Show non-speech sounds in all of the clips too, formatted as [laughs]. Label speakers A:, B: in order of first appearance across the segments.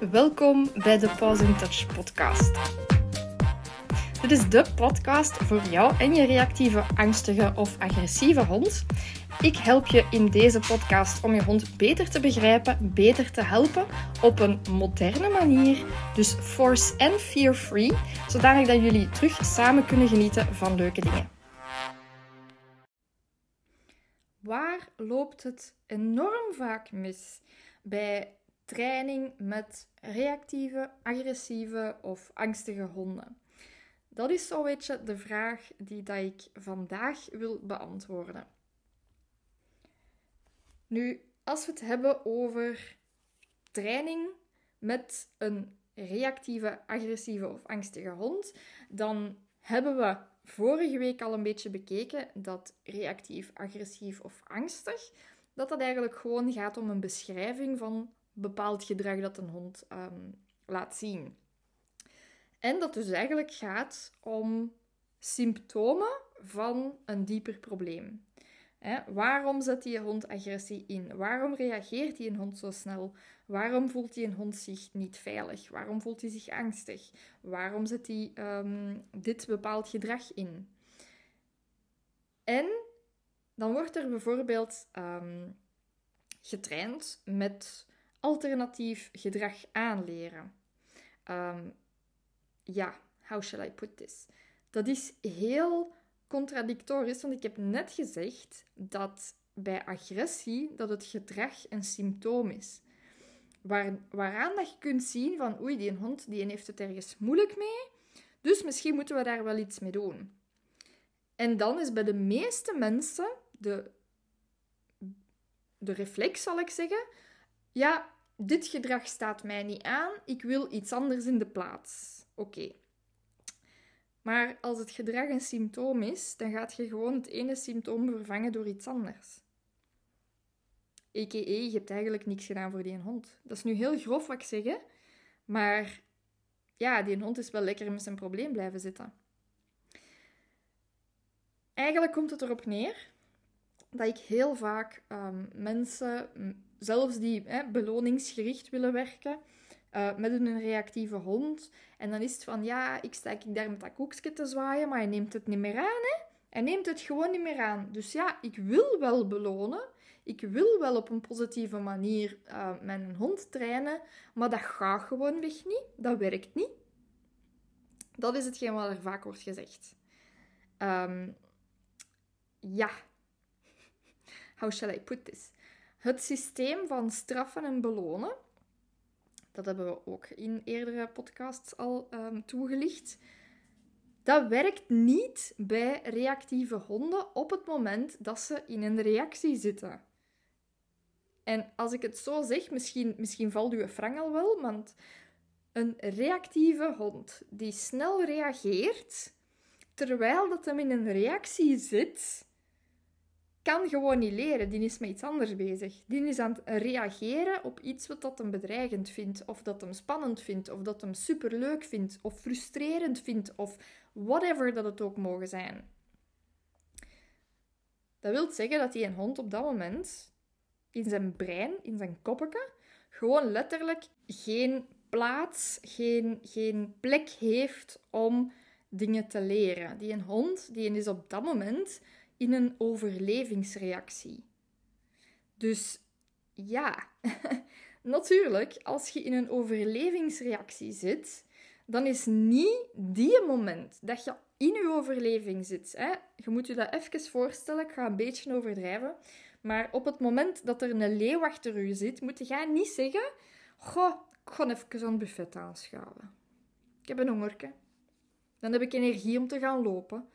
A: Welkom bij de Pause in Touch podcast. Dit is de podcast voor jou en je reactieve, angstige of agressieve hond. Ik help je in deze podcast om je hond beter te begrijpen, beter te helpen op een moderne manier. Dus force en fear-free, zodanig dat jullie terug samen kunnen genieten van leuke dingen. Waar loopt het enorm vaak mis bij training met reactieve, agressieve of angstige honden? Dat is zo'n beetje de vraag die dat ik vandaag wil beantwoorden. Nu, als we het hebben over training met een reactieve, agressieve of angstige hond, dan hebben we vorige week al een beetje bekeken dat reactief, agressief of angstig, dat dat eigenlijk gewoon gaat om een beschrijving van bepaald gedrag dat een hond um, laat zien. En dat dus eigenlijk gaat om symptomen van een dieper probleem. waarom zet die hond agressie in? Waarom reageert die hond zo snel? Waarom voelt die hond zich niet veilig? Waarom voelt hij zich angstig? Waarom zet hij um, dit bepaald gedrag in? En dan wordt er bijvoorbeeld um, getraind met alternatief gedrag aanleren. Um, ja, how shall I put this? Dat is heel contradictorisch, want ik heb net gezegd dat bij agressie dat het gedrag een symptoom is. Waar, waaraan dat je kunt zien van oei, die hond die heeft het ergens moeilijk mee, dus misschien moeten we daar wel iets mee doen. En dan is bij de meeste mensen de, de reflex, zal ik zeggen, ja, dit gedrag staat mij niet aan, ik wil iets anders in de plaats. Oké. Maar als het gedrag een symptoom is, dan gaat je gewoon het ene symptoom vervangen door iets anders. A.k.a. je hebt eigenlijk niks gedaan voor die hond. Dat is nu heel grof wat ik zeg, maar ja, die hond is wel lekker met zijn probleem blijven zitten. Eigenlijk komt het erop neer dat ik heel vaak um, mensen, zelfs die beloningsgericht willen werken, uh, met een reactieve hond. En dan is het van, ja, ik sta ik daar met dat koekje te zwaaien, maar hij neemt het niet meer aan, hè. Hij neemt het gewoon niet meer aan. Dus ja, ik wil wel belonen. Ik wil wel op een positieve manier uh, mijn hond trainen, maar dat gaat gewoonweg niet. Dat werkt niet. Dat is hetgeen wat er vaak wordt gezegd. Um, ja. How shall I put this? Het systeem van straffen en belonen dat hebben we ook in eerdere podcasts al um, toegelicht. Dat werkt niet bij reactieve honden op het moment dat ze in een reactie zitten. En als ik het zo zeg, misschien, misschien valt uw frang al wel, want een reactieve hond die snel reageert terwijl dat hem in een reactie zit, kan gewoon niet leren. Die is met iets anders bezig. Die is aan het reageren op iets wat dat hem bedreigend vindt, of dat hem spannend vindt, of dat hem superleuk vindt, of frustrerend vindt, of whatever dat het ook mogen zijn. Dat wil zeggen dat hij een hond op dat moment in zijn brein, in zijn koppetje, gewoon letterlijk geen plaats, geen, geen plek heeft om dingen te leren. Die een hond die is op dat moment in een overlevingsreactie. Dus ja, [laughs] natuurlijk, als je in een overlevingsreactie zit, dan is niet die moment dat je in je overleving zit. Hè? Je moet je dat even voorstellen, ik ga een beetje overdrijven. Maar op het moment dat er een leeuw achter u zit, moet je niet zeggen: Goh, ik ga even zo'n buffet aanschouwen. Ik heb een hongerke. Dan heb ik energie om te gaan lopen.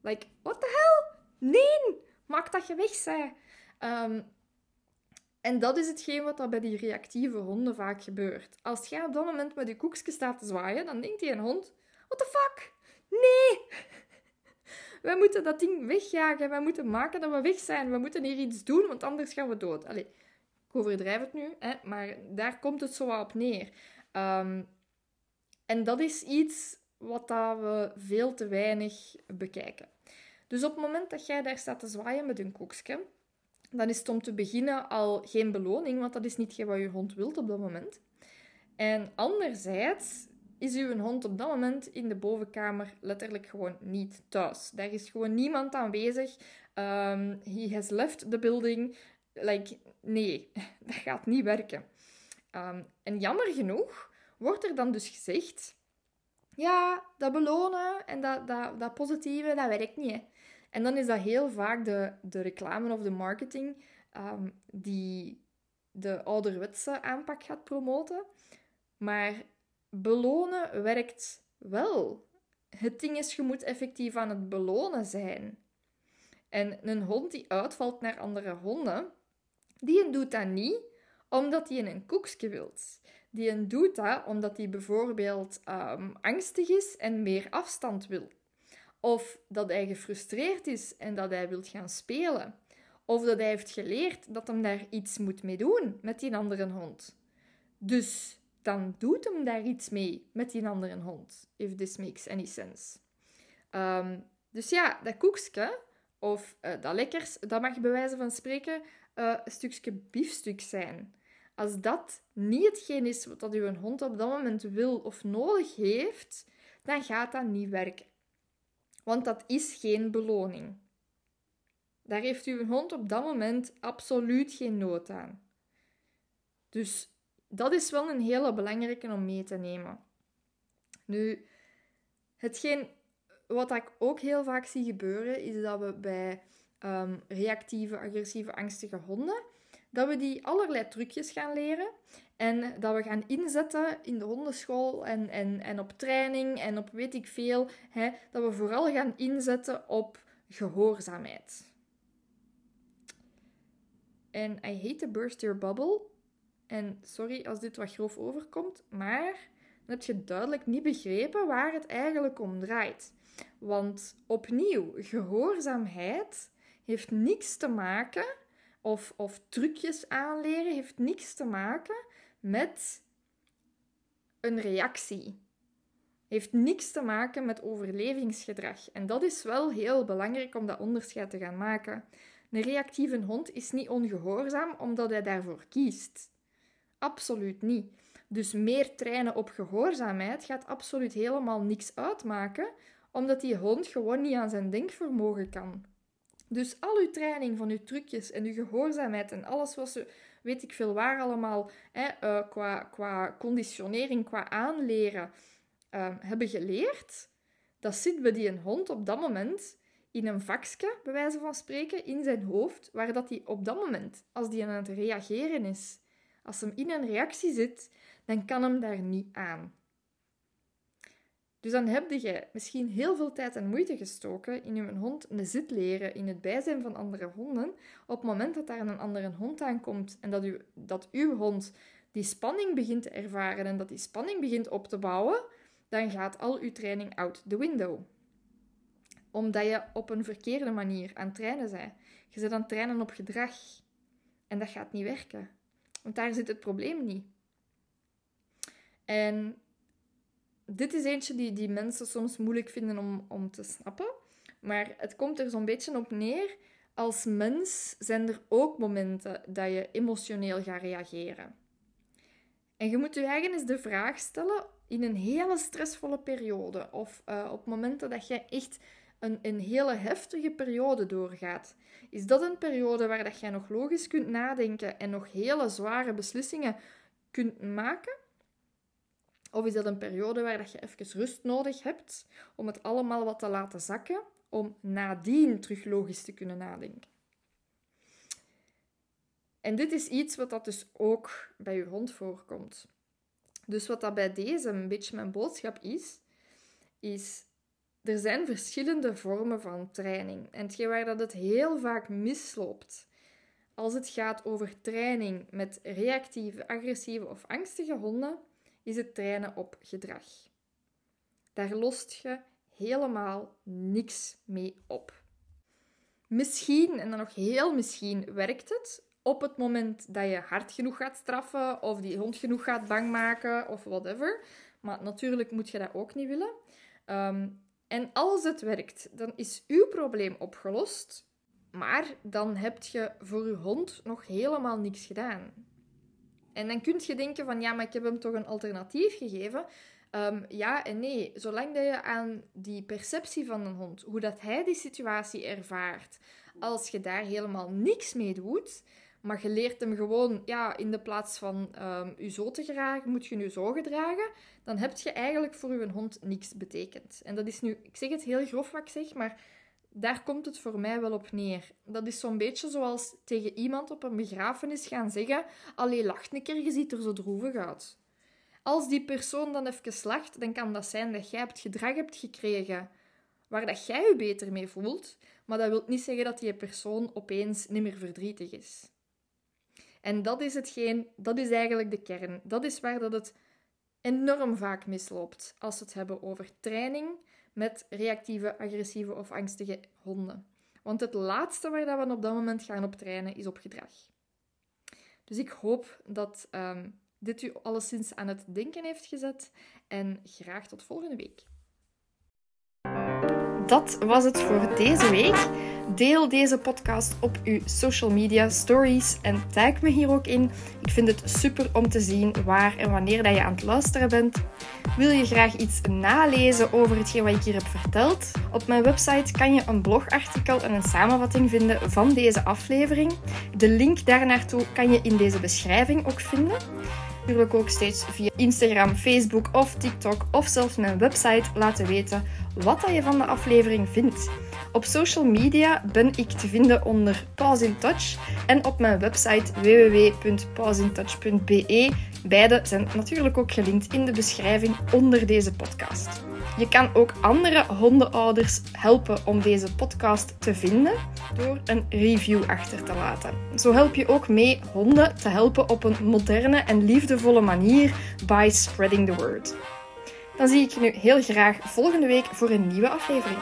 A: Like, what the hell? Nee, maak dat je weg zij. Ehm, en dat is hetgeen wat dat bij die reactieve honden vaak gebeurt. Als jij op dat moment met je koekje staat te zwaaien, dan denkt die een hond: What the fuck? Nee! [laughs] Wij moeten dat ding wegjagen. Wij moeten maken dat we weg zijn. We moeten hier iets doen, want anders gaan we dood. Allee, ik overdrijf het nu, hè, maar daar komt het zo op neer. Ehm, en dat is iets wat dat we veel te weinig bekijken. Dus op het moment dat jij daar staat te zwaaien met een koekje, dan is het om te beginnen al geen beloning, want dat is niet wat je hond wilt op dat moment. En anderzijds is uw hond op dat moment in de bovenkamer letterlijk gewoon niet thuis. Daar is gewoon niemand aanwezig. Um, he has left the building. Like, nee, [laughs] dat gaat niet werken. Ehm, en jammer genoeg wordt er dan dus gezegd: ja, dat belonen en dat, dat, dat positieve, dat werkt niet. Hè. En dan is dat heel vaak de, de reclame of de marketing um, die de ouderwetse aanpak gaat promoten. Maar belonen werkt wel. Het ding is, je moet effectief aan het belonen zijn. En een hond die uitvalt naar andere honden, die doet dat niet omdat hij een koekje wilt. Die doet dat omdat hij bijvoorbeeld um, angstig is en meer afstand wil. Of dat hij gefrustreerd is en dat hij wilt gaan spelen. Of dat hij heeft geleerd dat hem daar iets moet mee doen met die andere hond. Dus dan doet hem daar iets mee met die andere hond. If this makes any sense. Um, dus ja, dat koekje of uh, dat lekkers, dat mag bij wijze van spreken uh, een stukje biefstuk zijn. Als dat niet hetgeen is wat uw hond op dat moment wil of nodig heeft, dan gaat dat niet werken. Want dat is geen beloning. Daar heeft uw hond op dat moment absoluut geen nood aan. Dus dat is wel een hele belangrijke om mee te nemen. Nu, hetgeen wat ik ook heel vaak zie gebeuren, is dat we bij um, reactieve, agressieve, angstige honden, dat we die allerlei trucjes gaan leren. En dat we gaan inzetten in de hondenschool en, en, en op training en op weet ik veel. Hè, dat we vooral gaan inzetten op gehoorzaamheid. En I hate to burst your bubble. En sorry als dit wat grof overkomt, maar dan heb je duidelijk niet begrepen waar het eigenlijk om draait. Want opnieuw, gehoorzaamheid heeft niks te maken, of, of trucjes aanleren, heeft niks te maken met een reactie. Heeft niks te maken met overlevingsgedrag. En dat is wel heel belangrijk om dat onderscheid te gaan maken. Een reactieve hond is niet ongehoorzaam omdat hij daarvoor kiest. Absoluut niet. Dus meer trainen op gehoorzaamheid gaat absoluut helemaal niks uitmaken, omdat die hond gewoon niet aan zijn denkvermogen kan. Dus al uw training van uw trucjes en uw gehoorzaamheid en alles wat ze, weet ik veel waar allemaal, hè, uh, qua, qua conditionering, qua aanleren, uh, hebben geleerd, dat zit bij die hond op dat moment in een vakje, bij wijze van spreken, in zijn hoofd, waar dat hij op dat moment, als die aan het reageren is, als hem in een reactie zit, dan kan hem daar niet aan. Dus dan heb je misschien heel veel tijd en moeite gestoken in je hond een zit leren in het bijzijn van andere honden. Op het moment dat daar een andere hond aankomt en dat, u, dat uw hond die spanning begint te ervaren en dat die spanning begint op te bouwen, dan gaat al uw training out the window. Omdat je op een verkeerde manier aan het trainen bent. Je zit aan het trainen op gedrag. En dat gaat niet werken. Want daar zit het probleem niet. En dit is eentje die, die mensen soms moeilijk vinden om, om te snappen. Maar het komt er zo'n beetje op neer. Als mens zijn er ook momenten dat je emotioneel gaat reageren. En je moet je eigen eens de vraag stellen in een hele stressvolle periode of uh, op momenten dat je echt een, een hele heftige periode doorgaat. Is dat een periode waar dat jij nog logisch kunt nadenken en nog hele zware beslissingen kunt maken? Of is dat een periode waar dat je even rust nodig hebt om het allemaal wat te laten zakken, om nadien terug logisch te kunnen nadenken? En dit is iets wat dat dus ook bij je hond voorkomt. Dus wat dat bij deze een beetje mijn boodschap is, is er zijn verschillende vormen van training. En hetgeen waar dat het heel vaak misloopt, als het gaat over training met reactieve, agressieve of angstige honden, is het trainen op gedrag. Daar lost je helemaal niks mee op. Misschien, en dan nog heel misschien, werkt het op het moment dat je hard genoeg gaat straffen of die hond genoeg gaat bang maken of whatever. Maar natuurlijk moet je dat ook niet willen. Ehm, en als het werkt, dan is uw probleem opgelost. Maar dan heb je voor uw hond nog helemaal niks gedaan. En dan kun je denken van ja, maar ik heb hem toch een alternatief gegeven. Ehm, ja en nee. Zolang dat je aan die perceptie van een hond, hoe dat hij die situatie ervaart, als je daar helemaal niks mee doet, maar je leert hem gewoon, ja, in de plaats van um, je zo te gedragen, moet je nu zo gedragen, dan heb je eigenlijk voor je hond niks betekend. En dat is nu, ik zeg het heel grof wat ik zeg, maar daar komt het voor mij wel op neer. Dat is zo'n beetje zoals tegen iemand op een begrafenis gaan zeggen: Allee, lach een keer, je ziet er zo droevig uit. Als die persoon dan even lacht, dan kan dat zijn dat jij het gedrag hebt gekregen waar dat jij je beter mee voelt, maar dat wil niet zeggen dat die persoon opeens niet meer verdrietig is. En dat is hetgeen, dat is eigenlijk de kern. Dat is waar dat het enorm vaak misloopt als we het hebben over training met reactieve, agressieve of angstige honden. Want het laatste waar we op dat moment gaan op trainen is op gedrag. Dus ik hoop dat um, dit u alleszins aan het denken heeft gezet en graag tot volgende week. Dat was het voor deze week. Deel deze podcast op uw social media stories en tag me hier ook in. Ik vind het super om te zien waar en wanneer dat je aan het luisteren bent. Wil je graag iets nalezen over hetgeen wat ik hier heb verteld? Op mijn website kan je een blogartikel en een samenvatting vinden van deze aflevering. De link daarnaartoe kan je in deze beschrijving ook vinden natuurlijk ook steeds via Instagram, Facebook of TikTok of zelfs mijn website laten weten wat je van de aflevering vindt. Op social media ben ik te vinden onder Pause in Touch en op mijn website www.pauseintouch.be. Beide zijn natuurlijk ook gelinkt in de beschrijving onder deze podcast. Je kan ook andere hondenouders helpen om deze podcast te vinden door een review achter te laten. Zo help je ook mee honden te helpen op een moderne en liefdevolle manier by spreading the word. Dan zie ik je nu heel graag volgende week voor een nieuwe aflevering.